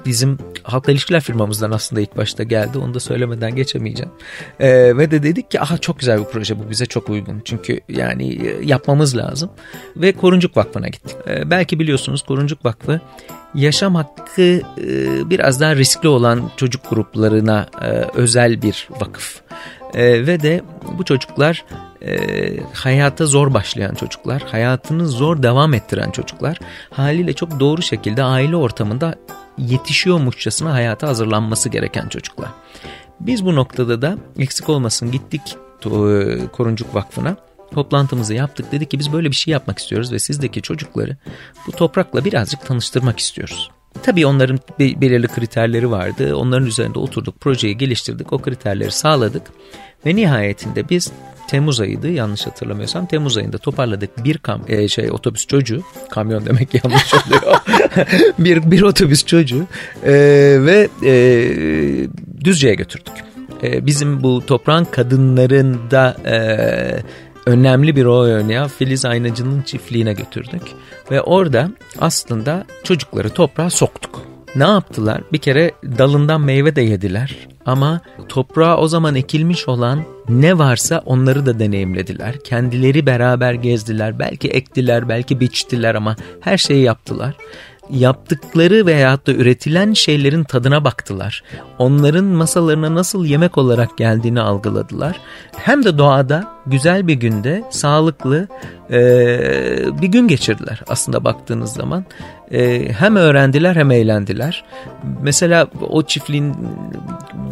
bizim halkla ilişkiler firmamızdan aslında ilk başta geldi. Onu da söylemeden geçemeyeceğim. E, ve de dedik ki aha çok güzel bir proje bu bize çok uygun. Çünkü yani e, yapmamız lazım. Ve Koruncuk Vakfı'na gittik. E, belki biliyorsunuz Koruncuk Vakfı yaşam hakkı e, biraz daha riskli olan çocuk gruplarına e, özel bir vakıf. E, ve de bu çocuklar hayata zor başlayan çocuklar, hayatını zor devam ettiren çocuklar haliyle çok doğru şekilde aile ortamında yetişiyormuşçasına hayata hazırlanması gereken çocuklar. Biz bu noktada da eksik olmasın gittik Koruncuk Vakfı'na toplantımızı yaptık. Dedik ki biz böyle bir şey yapmak istiyoruz ve sizdeki çocukları bu toprakla birazcık tanıştırmak istiyoruz. Tabii onların belirli kriterleri vardı. Onların üzerinde oturduk, projeyi geliştirdik, o kriterleri sağladık. Ve nihayetinde biz Temmuz ayıydı yanlış hatırlamıyorsam. Temmuz ayında toparladık bir kam e, şey otobüs çocuğu. Kamyon demek yanlış oluyor. [LAUGHS] bir, bir otobüs çocuğu e, ve e, Düzce'ye götürdük. E, bizim bu toprağın kadınlarında e, önemli bir rol oynayan Filiz Aynacı'nın çiftliğine götürdük. Ve orada aslında çocukları toprağa soktuk. Ne yaptılar? Bir kere dalından meyve de yediler ama toprağa o zaman ekilmiş olan ne varsa onları da deneyimlediler. Kendileri beraber gezdiler, belki ektiler, belki biçtiler ama her şeyi yaptılar yaptıkları veyahut da üretilen şeylerin tadına baktılar. Onların masalarına nasıl yemek olarak geldiğini algıladılar. Hem de doğada güzel bir günde sağlıklı e, bir gün geçirdiler aslında baktığınız zaman. E, hem öğrendiler hem eğlendiler. Mesela o çiftliğin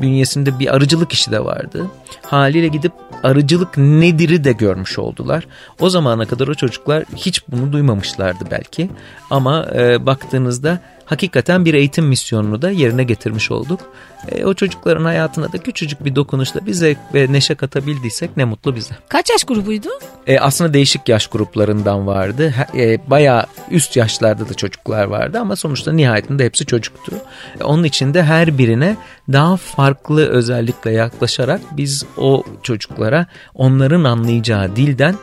bünyesinde bir arıcılık işi de vardı. Haliyle gidip arıcılık nedir'i de görmüş oldular. O zamana kadar o çocuklar hiç bunu duymamışlardı belki. Ama e, baktığınızda hakikaten bir eğitim misyonunu da yerine getirmiş olduk. E, o çocukların hayatına da küçücük bir dokunuşla bir zevk ve neşe katabildiysek ne mutlu bize. Kaç yaş grubuydu? E, aslında değişik yaş gruplarından vardı. E, bayağı üst yaşlarda da çocuklar vardı ama sonuçta nihayetinde hepsi çocuktu. E, onun için de her birine daha farklı özellikle yaklaşarak biz o çocuklara onların anlayacağı dilden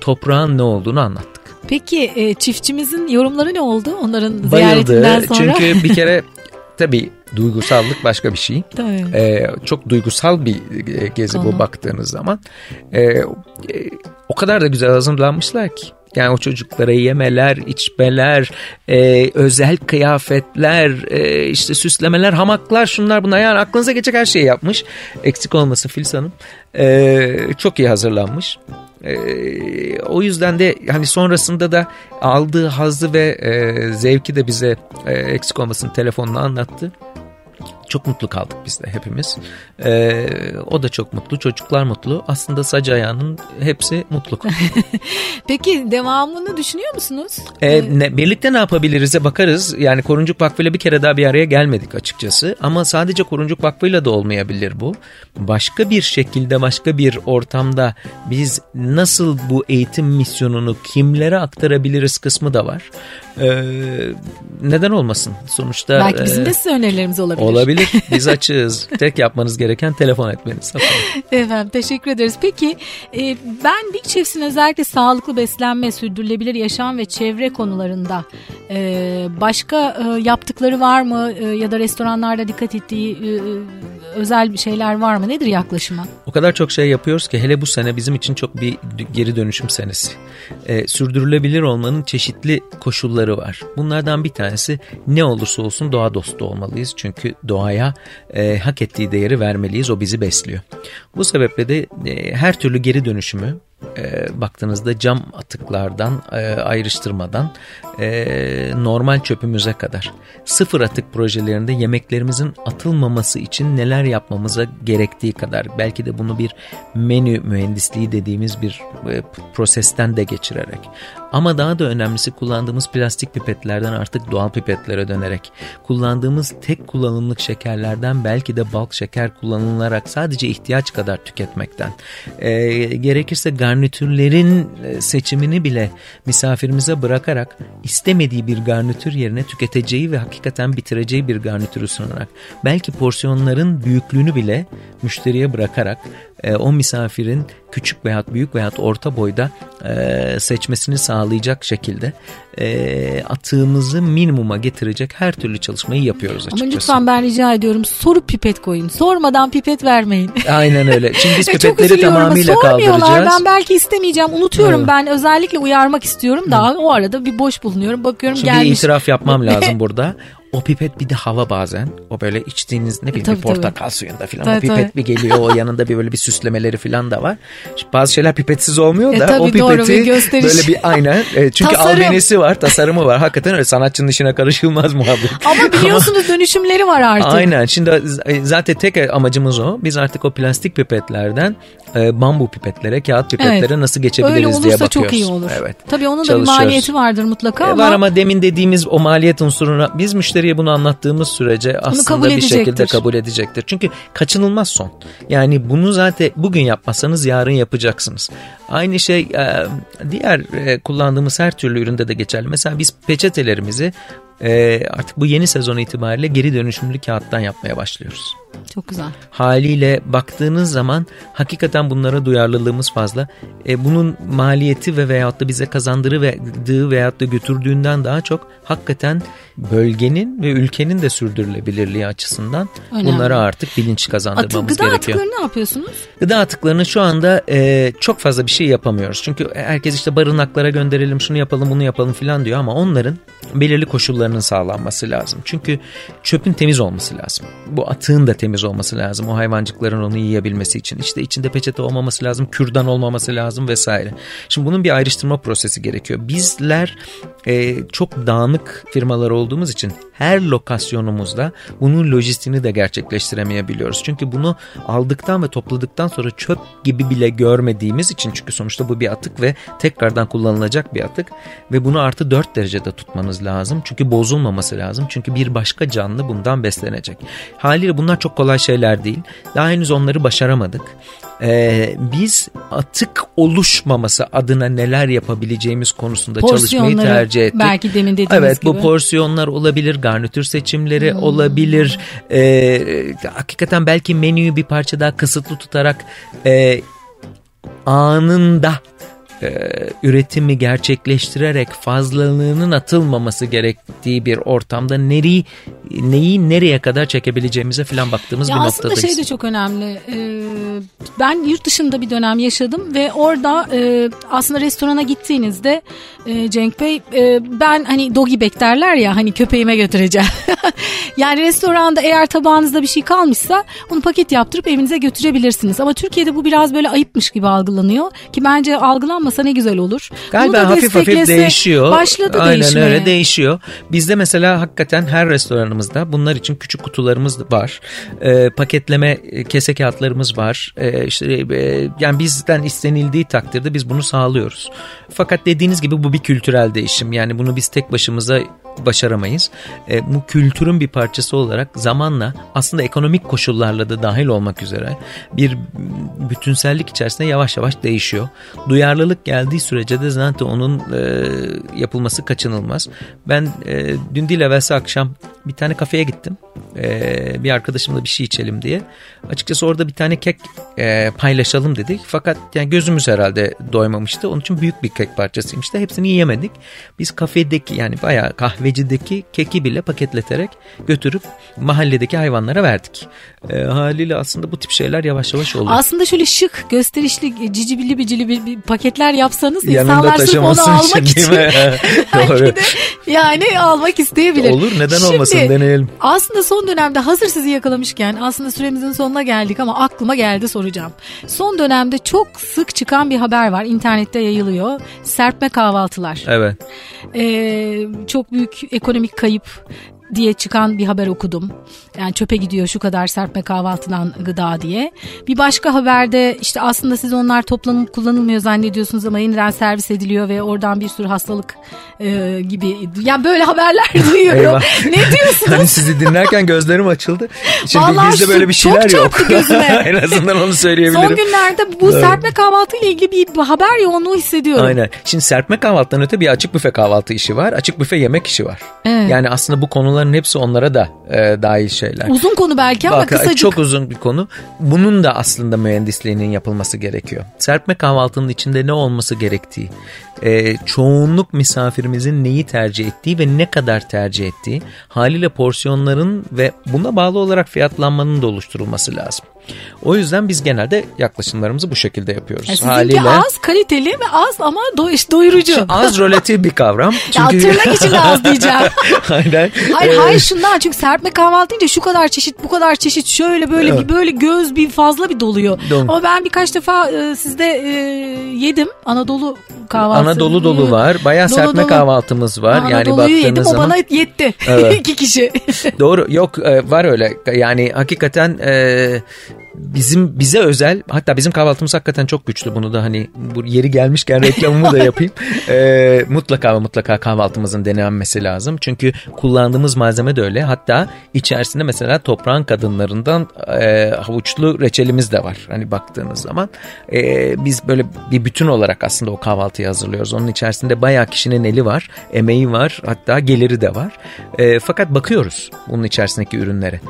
toprağın ne olduğunu anlattık. Peki e, çiftçimizin yorumları ne oldu onların Bayıldı. ziyaretinden sonra? Çünkü bir kere [LAUGHS] tabii duygusallık başka bir şey. Tabii. Ee, çok duygusal bir e, gezi Konu. bu baktığınız zaman. Ee, o kadar da güzel hazırlanmışlar ki. Yani o çocuklara yemeler, içmeler, e, özel kıyafetler, e, işte süslemeler, hamaklar, şunlar bunlar. Yani aklınıza geçecek her şeyi yapmış. Eksik olmasın Filiz Hanım. E, çok iyi hazırlanmış. E, o yüzden de hani sonrasında da aldığı hazzı ve e, zevki de bize e, eksik olmasın telefonla anlattı. Çok mutlu kaldık biz de hepimiz. Ee, o da çok mutlu, çocuklar mutlu. Aslında sac ayağının hepsi mutluluk. [LAUGHS] Peki devamını düşünüyor musunuz? Ee, ne, birlikte ne yapabiliriz'e bakarız. Yani Koruncuk Vakfı ile bir kere daha bir araya gelmedik açıkçası. Ama sadece Koruncuk Vakfı ile de olmayabilir bu. Başka bir şekilde, başka bir ortamda biz nasıl bu eğitim misyonunu kimlere aktarabiliriz kısmı da var. Ee, neden olmasın? Sonuçta belki bizim de size önerilerimiz olabilir. Olabilir. Biz açığız. [LAUGHS] Tek yapmanız gereken telefon etmeniz. Efendim teşekkür ederiz. Peki e, ben Big Chefs'in özellikle sağlıklı beslenme, sürdürülebilir yaşam ve çevre konularında e, başka e, yaptıkları var mı e, ya da restoranlarda dikkat ettiği e, özel şeyler var mı? Nedir yaklaşımı? O kadar çok şey yapıyoruz ki hele bu sene bizim için çok bir geri dönüşüm senesi. E, sürdürülebilir olmanın çeşitli koşulları var. Bunlardan bir tanesi ne olursa olsun doğa dostu olmalıyız. Çünkü doğaya e, hak ettiği değeri vermeliyiz. O bizi besliyor. Bu sebeple de e, her türlü geri dönüşümü e, baktığınızda cam atıklardan e, ayrıştırmadan e, normal çöpümüze kadar. Sıfır atık projelerinde yemeklerimizin atılmaması için neler yapmamıza gerektiği kadar. Belki de bunu bir menü mühendisliği dediğimiz bir e, prosesten de geçirerek. Ama daha da önemlisi kullandığımız plastik pipetlerden artık doğal pipetlere dönerek. Kullandığımız tek kullanımlık şekerlerden belki de balk şeker kullanılarak sadece ihtiyaç kadar tüketmekten. E, gerekirse garnitürlerin e, seçimini bile misafirimize bırakarak istemediği bir garnitür yerine tüketeceği ve hakikaten bitireceği bir garnitürü sunarak belki porsiyonların büyüklüğünü bile müşteriye bırakarak e, o misafirin küçük veya büyük veya orta boyda e, seçmesini sağlayacak şekilde atığımızı minimuma getirecek her türlü çalışmayı yapıyoruz açıkçası. Ama lütfen ben rica ediyorum sorup pipet koyun. Sormadan pipet vermeyin. Aynen öyle. Şimdi biz [LAUGHS] pipetleri tamamıyla kaldıracağız. Ben belki istemeyeceğim. Unutuyorum evet. ben özellikle uyarmak istiyorum. Daha Hı. o arada bir boş bulunuyorum. Bakıyorum Şimdi gelmiş. bir itiraf yapmam [LAUGHS] lazım burada. O pipet bir de hava bazen. O böyle içtiğiniz ne bileyim tabii, portakal tabii. suyunda falan tabii, o pipet tabii. bir geliyor. o yanında bir böyle bir süslemeleri falan da var. Şimdi bazı şeyler pipetsiz olmuyor e, da e, o pipeti doğru, bir böyle bir aynen. E, çünkü Tasarım. albenisi var, tasarımı var. Hakikaten öyle sanatçının işine karışılmaz [LAUGHS] muhabbet. Ama biliyorsunuz dönüşümleri var artık. Aynen. Şimdi zaten tek amacımız o. Biz artık o plastik pipetlerden e, bambu pipetlere, kağıt pipetlere evet. nasıl geçebiliriz diye bakıyoruz. Öyle olursa çok iyi olur. Evet. Tabii onun da bir maliyeti vardır mutlaka e, ama. Var ama demin dediğimiz o maliyet unsuruna biz müşteriye bunu anlattığımız sürece aslında bir şekilde kabul edecektir. Çünkü kaçınılmaz son. Yani bunu zaten bugün yapmazsanız yarın yapacaksınız. Aynı şey e, diğer e, kullandığımız her türlü üründe de geçerli. Mesela biz peçetelerimizi e, artık bu yeni sezon itibariyle geri dönüşümlü kağıttan yapmaya başlıyoruz. Çok güzel. Haliyle baktığınız zaman hakikaten bunlara duyarlılığımız fazla. E, bunun maliyeti ve veyahut da bize kazandırdığı veyahut da götürdüğünden daha çok hakikaten bölgenin ve ülkenin de sürdürülebilirliği açısından Önemli. bunlara artık bilinç kazandırmamız Atı, gıda gerekiyor. Gıda atıklarını ne yapıyorsunuz? Gıda atıklarını şu anda e, çok fazla bir şey yapamıyoruz. Çünkü herkes işte barınaklara gönderelim şunu yapalım bunu yapalım filan diyor ama onların belirli koşullarının sağlanması lazım. Çünkü çöpün temiz olması lazım. Bu atığın da temiz olması lazım. O hayvancıkların onu yiyebilmesi için. İşte içinde peçete olmaması lazım, kürdan olmaması lazım vesaire. Şimdi bunun bir ayrıştırma prosesi gerekiyor. Bizler e, çok dağınık firmalar olduğumuz için her lokasyonumuzda bunun lojistiğini de gerçekleştiremeyebiliyoruz. Çünkü bunu aldıktan ve topladıktan sonra çöp gibi bile görmediğimiz için çünkü sonuçta bu bir atık ve tekrardan kullanılacak bir atık ve bunu artı 4 derecede tutmanız lazım. Çünkü bozulmaması lazım. Çünkü bir başka canlı bundan beslenecek. Haliyle bunlar çok kolay şeyler değil. Daha henüz onları başaramadık e, biz atık oluşmaması adına neler yapabileceğimiz konusunda çalışmayı tercih ettik. Belki demin dediğiniz evet, gibi. Evet bu porsiyonlar olabilir, garnitür seçimleri hmm. olabilir. E, hakikaten belki menüyü bir parça daha kısıtlı tutarak e, anında e, üretimi gerçekleştirerek fazlalığının atılmaması gerektiği bir ortamda nereyi neyi nereye kadar çekebileceğimize falan baktığımız ya bir noktadayız. Aslında şey de çok önemli. Ee, ben yurt dışında bir dönem yaşadım ve orada e, aslında restorana gittiğinizde e, Cenk Bey e, ben hani doggy bag derler ya hani köpeğime götüreceğim. [LAUGHS] yani restoranda eğer tabağınızda bir şey kalmışsa onu paket yaptırıp evinize götürebilirsiniz. Ama Türkiye'de bu biraz böyle ayıpmış gibi algılanıyor ki bence algılanmasın yapılsa ne güzel olur. Galiba Bunu da hafif hafif değişiyor. Başladı Aynen değişmeye. öyle değişiyor. Bizde mesela hakikaten her restoranımızda bunlar için küçük kutularımız var. Ee, paketleme e, kese kağıtlarımız var. Ee, işte e, yani bizden istenildiği takdirde biz bunu sağlıyoruz. Fakat dediğiniz gibi bu bir kültürel değişim. Yani bunu biz tek başımıza başaramayız. E, bu kültürün bir parçası olarak zamanla aslında ekonomik koşullarla da dahil olmak üzere bir bütünsellik içerisinde yavaş yavaş değişiyor. Duyarlılık geldiği sürece de zaten onun e, yapılması kaçınılmaz. Ben e, dün değil evvelsi akşam bir tane kafeye gittim. E, bir arkadaşımla bir şey içelim diye. Açıkçası orada bir tane kek e, paylaşalım dedik. Fakat yani gözümüz herhalde doymamıştı. Onun için büyük bir kek parçasıymış da hepsini yiyemedik. Biz kafedeki yani bayağı kahvecideki keki bile paketleterek götürüp mahalledeki hayvanlara verdik. E, haliyle aslında bu tip şeyler yavaş yavaş oluyor. Aslında şöyle şık, gösterişli, cicibili bicili bir, bir paketler yapsanız Yanında insanlar sırf onu almak [LAUGHS] için, [LAUGHS] belki de yani almak isteyebilir. Olur neden Şimdi, olmasın deneyelim. Aslında son dönemde hazır sizi yakalamışken aslında süremizin sonuna geldik ama aklıma geldi soracağım. Son dönemde çok sık çıkan bir haber var internette yayılıyor. Serpme kahvaltılar. Evet. Ee, çok büyük ekonomik kayıp diye çıkan bir haber okudum. Yani çöpe gidiyor şu kadar serpme kahvaltıdan gıda diye. Bir başka haberde işte aslında siz onlar toplanıp kullanılmıyor zannediyorsunuz ama yeniden servis ediliyor ve oradan bir sürü hastalık e, gibi. Yani böyle haberler [LAUGHS] duyuyorum. Ne diyorsunuz? [LAUGHS] Hani sizi dinlerken gözlerim açıldı. Şimdi Vallahi bizde böyle bir şeyler çok yok. gözüme. [LAUGHS] en azından onu söyleyebilirim. Son günlerde bu serpme kahvaltı ile ilgili bir haber yoğunluğu hissediyorum. Aynen. Şimdi serpme kahvaltıdan öte bir açık büfe kahvaltı işi var. Açık büfe yemek işi var. Evet. Yani aslında bu konuların hepsi onlara da e, dahil şeyler. Uzun konu belki ama Bak, kısacık. Çok uzun bir konu. Bunun da aslında mühendisliğinin yapılması gerekiyor. Serpme kahvaltının içinde ne olması gerektiği, e, çoğunluk misafirimizin neyi tercih ettiği ve ne kadar tercih ettiği, haliyle porsiyonların ve buna bağlı olarak fiyatlanmanın da oluşturulması lazım. O yüzden biz genelde yaklaşımlarımızı bu şekilde yapıyoruz. Yani haliyle az kaliteli ve az ama do- doyurucu. az relatif bir kavram. [LAUGHS] Ya tırnak içinde az diyeceğim. [LAUGHS] Aynen. Hayır Ee, hayır şundan çünkü serpme kahvaltı deyince şu kadar çeşit bu kadar çeşit şöyle böyle bir böyle göz bir fazla bir doluyor. Dolu. Ama ben birkaç defa e, sizde e, yedim Anadolu kahvaltısı. Anadolu dolu var. Bayağı Dolu serpme dolu. kahvaltımız var. yani Anadolu'yu yedim baktığınız o zaman bana yetti. Evet. [LAUGHS] İki kişi. Doğru yok e, var öyle yani hakikaten e, bizim bize özel hatta bizim kahvaltımız hakikaten çok güçlü. Bunu da hani bu yeri gelmişken reklamımı da yapayım. [LAUGHS] E, mutlaka ve mutlaka kahvaltımızın denenmesi lazım. Çünkü kullandığımız malzeme de öyle. Hatta içerisinde mesela toprağın kadınlarından e, havuçlu reçelimiz de var. Hani baktığınız zaman. E, biz böyle bir bütün olarak aslında o kahvaltıyı hazırlıyoruz. Onun içerisinde bayağı kişinin eli var emeği var hatta geliri de var. E, fakat bakıyoruz bunun içerisindeki ürünlere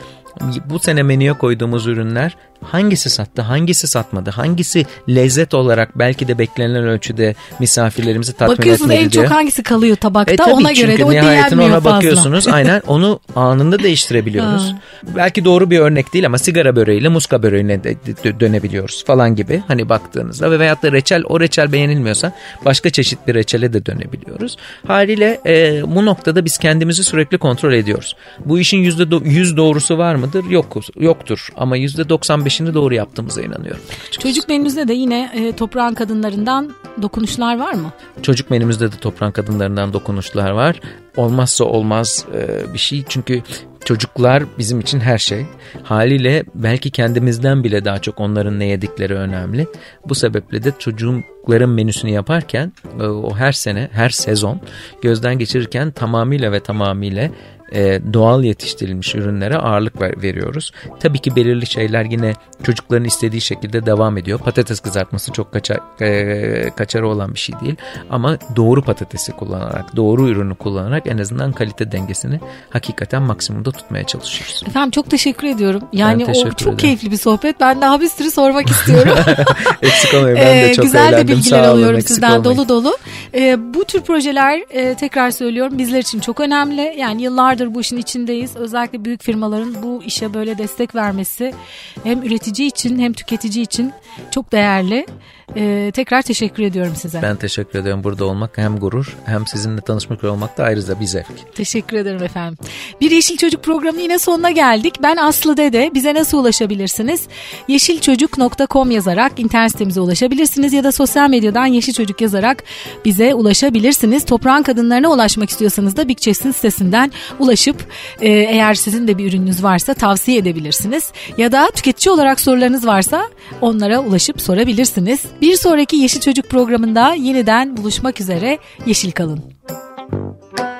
bu sene menüye koyduğumuz ürünler hangisi sattı, hangisi satmadı, hangisi lezzet olarak belki de beklenilen ölçüde misafirlerimizi tatmin etmedi diye. Bakıyorsunuz en çok hangisi kalıyor tabakta e, tabii, ona göre de o nihayetine ona fazla. bakıyorsunuz [LAUGHS] aynen onu anında değiştirebiliyoruz. belki doğru bir örnek değil ama sigara böreğiyle muska böreğine de dönebiliyoruz falan gibi hani baktığınızda ve veyahut da reçel o reçel beğenilmiyorsa başka çeşit bir reçele de dönebiliyoruz. Haliyle e, bu noktada biz kendimizi sürekli kontrol ediyoruz. Bu işin %100 doğrusu var mıdır? Yok, yoktur ama %95 işini doğru yaptığımıza inanıyorum. Açıkçası. Çocuk menümüzde de yine e, toprağın kadınlarından dokunuşlar var mı? Çocuk menümüzde de toprağın kadınlarından dokunuşlar var. Olmazsa olmaz e, bir şey çünkü çocuklar bizim için her şey. Haliyle belki kendimizden bile daha çok onların ne yedikleri önemli. Bu sebeple de çocukların menüsünü yaparken e, o her sene, her sezon gözden geçirirken tamamıyla ve tamamıyla e, doğal yetiştirilmiş ürünlere ağırlık ver- veriyoruz. Tabii ki belirli şeyler yine çocukların istediği şekilde devam ediyor. Patates kızartması çok kaçar, e, kaçarı olan bir şey değil. Ama doğru patatesi kullanarak, doğru ürünü kullanarak en azından kalite dengesini hakikaten maksimumda tutmaya çalışıyoruz. Efendim çok teşekkür ediyorum. Yani o teşekkür çok ederim. keyifli bir sohbet. Ben daha bir sürü sormak [LAUGHS] istiyorum. [LAUGHS] eksik olmayın ben de Ee, çok güzel de eğlendim. bilgiler Sağ olun, alıyorum sizden olmayın. dolu dolu. Ee, bu tür projeler e, tekrar söylüyorum bizler için çok önemli. Yani yıllardır bu işin içindeyiz. Özellikle büyük firmaların bu işe böyle destek vermesi hem üretici için hem tüketici için çok değerli. Ee, tekrar teşekkür ediyorum size. Ben teşekkür ediyorum burada olmak hem gurur hem sizinle tanışmak olmak da ayrıca bir zevk. Teşekkür ederim efendim. Bir Yeşil Çocuk programı yine sonuna geldik. Ben Aslı Dede. Bize nasıl ulaşabilirsiniz? yeşilçocuk.com yazarak internet sitemize ulaşabilirsiniz ya da sosyal medyadan Yeşil Çocuk yazarak bize ulaşabilirsiniz. Toprağın kadınlarına ulaşmak istiyorsanız da Big Chess'in sitesinden ulaşıp e, eğer sizin de bir ürününüz varsa tavsiye edebilirsiniz. Ya da tüketici olarak sorularınız varsa onlara ulaşıp sorabilirsiniz. Bir sonraki Yeşil Çocuk programında yeniden buluşmak üzere. Yeşil kalın. Müzik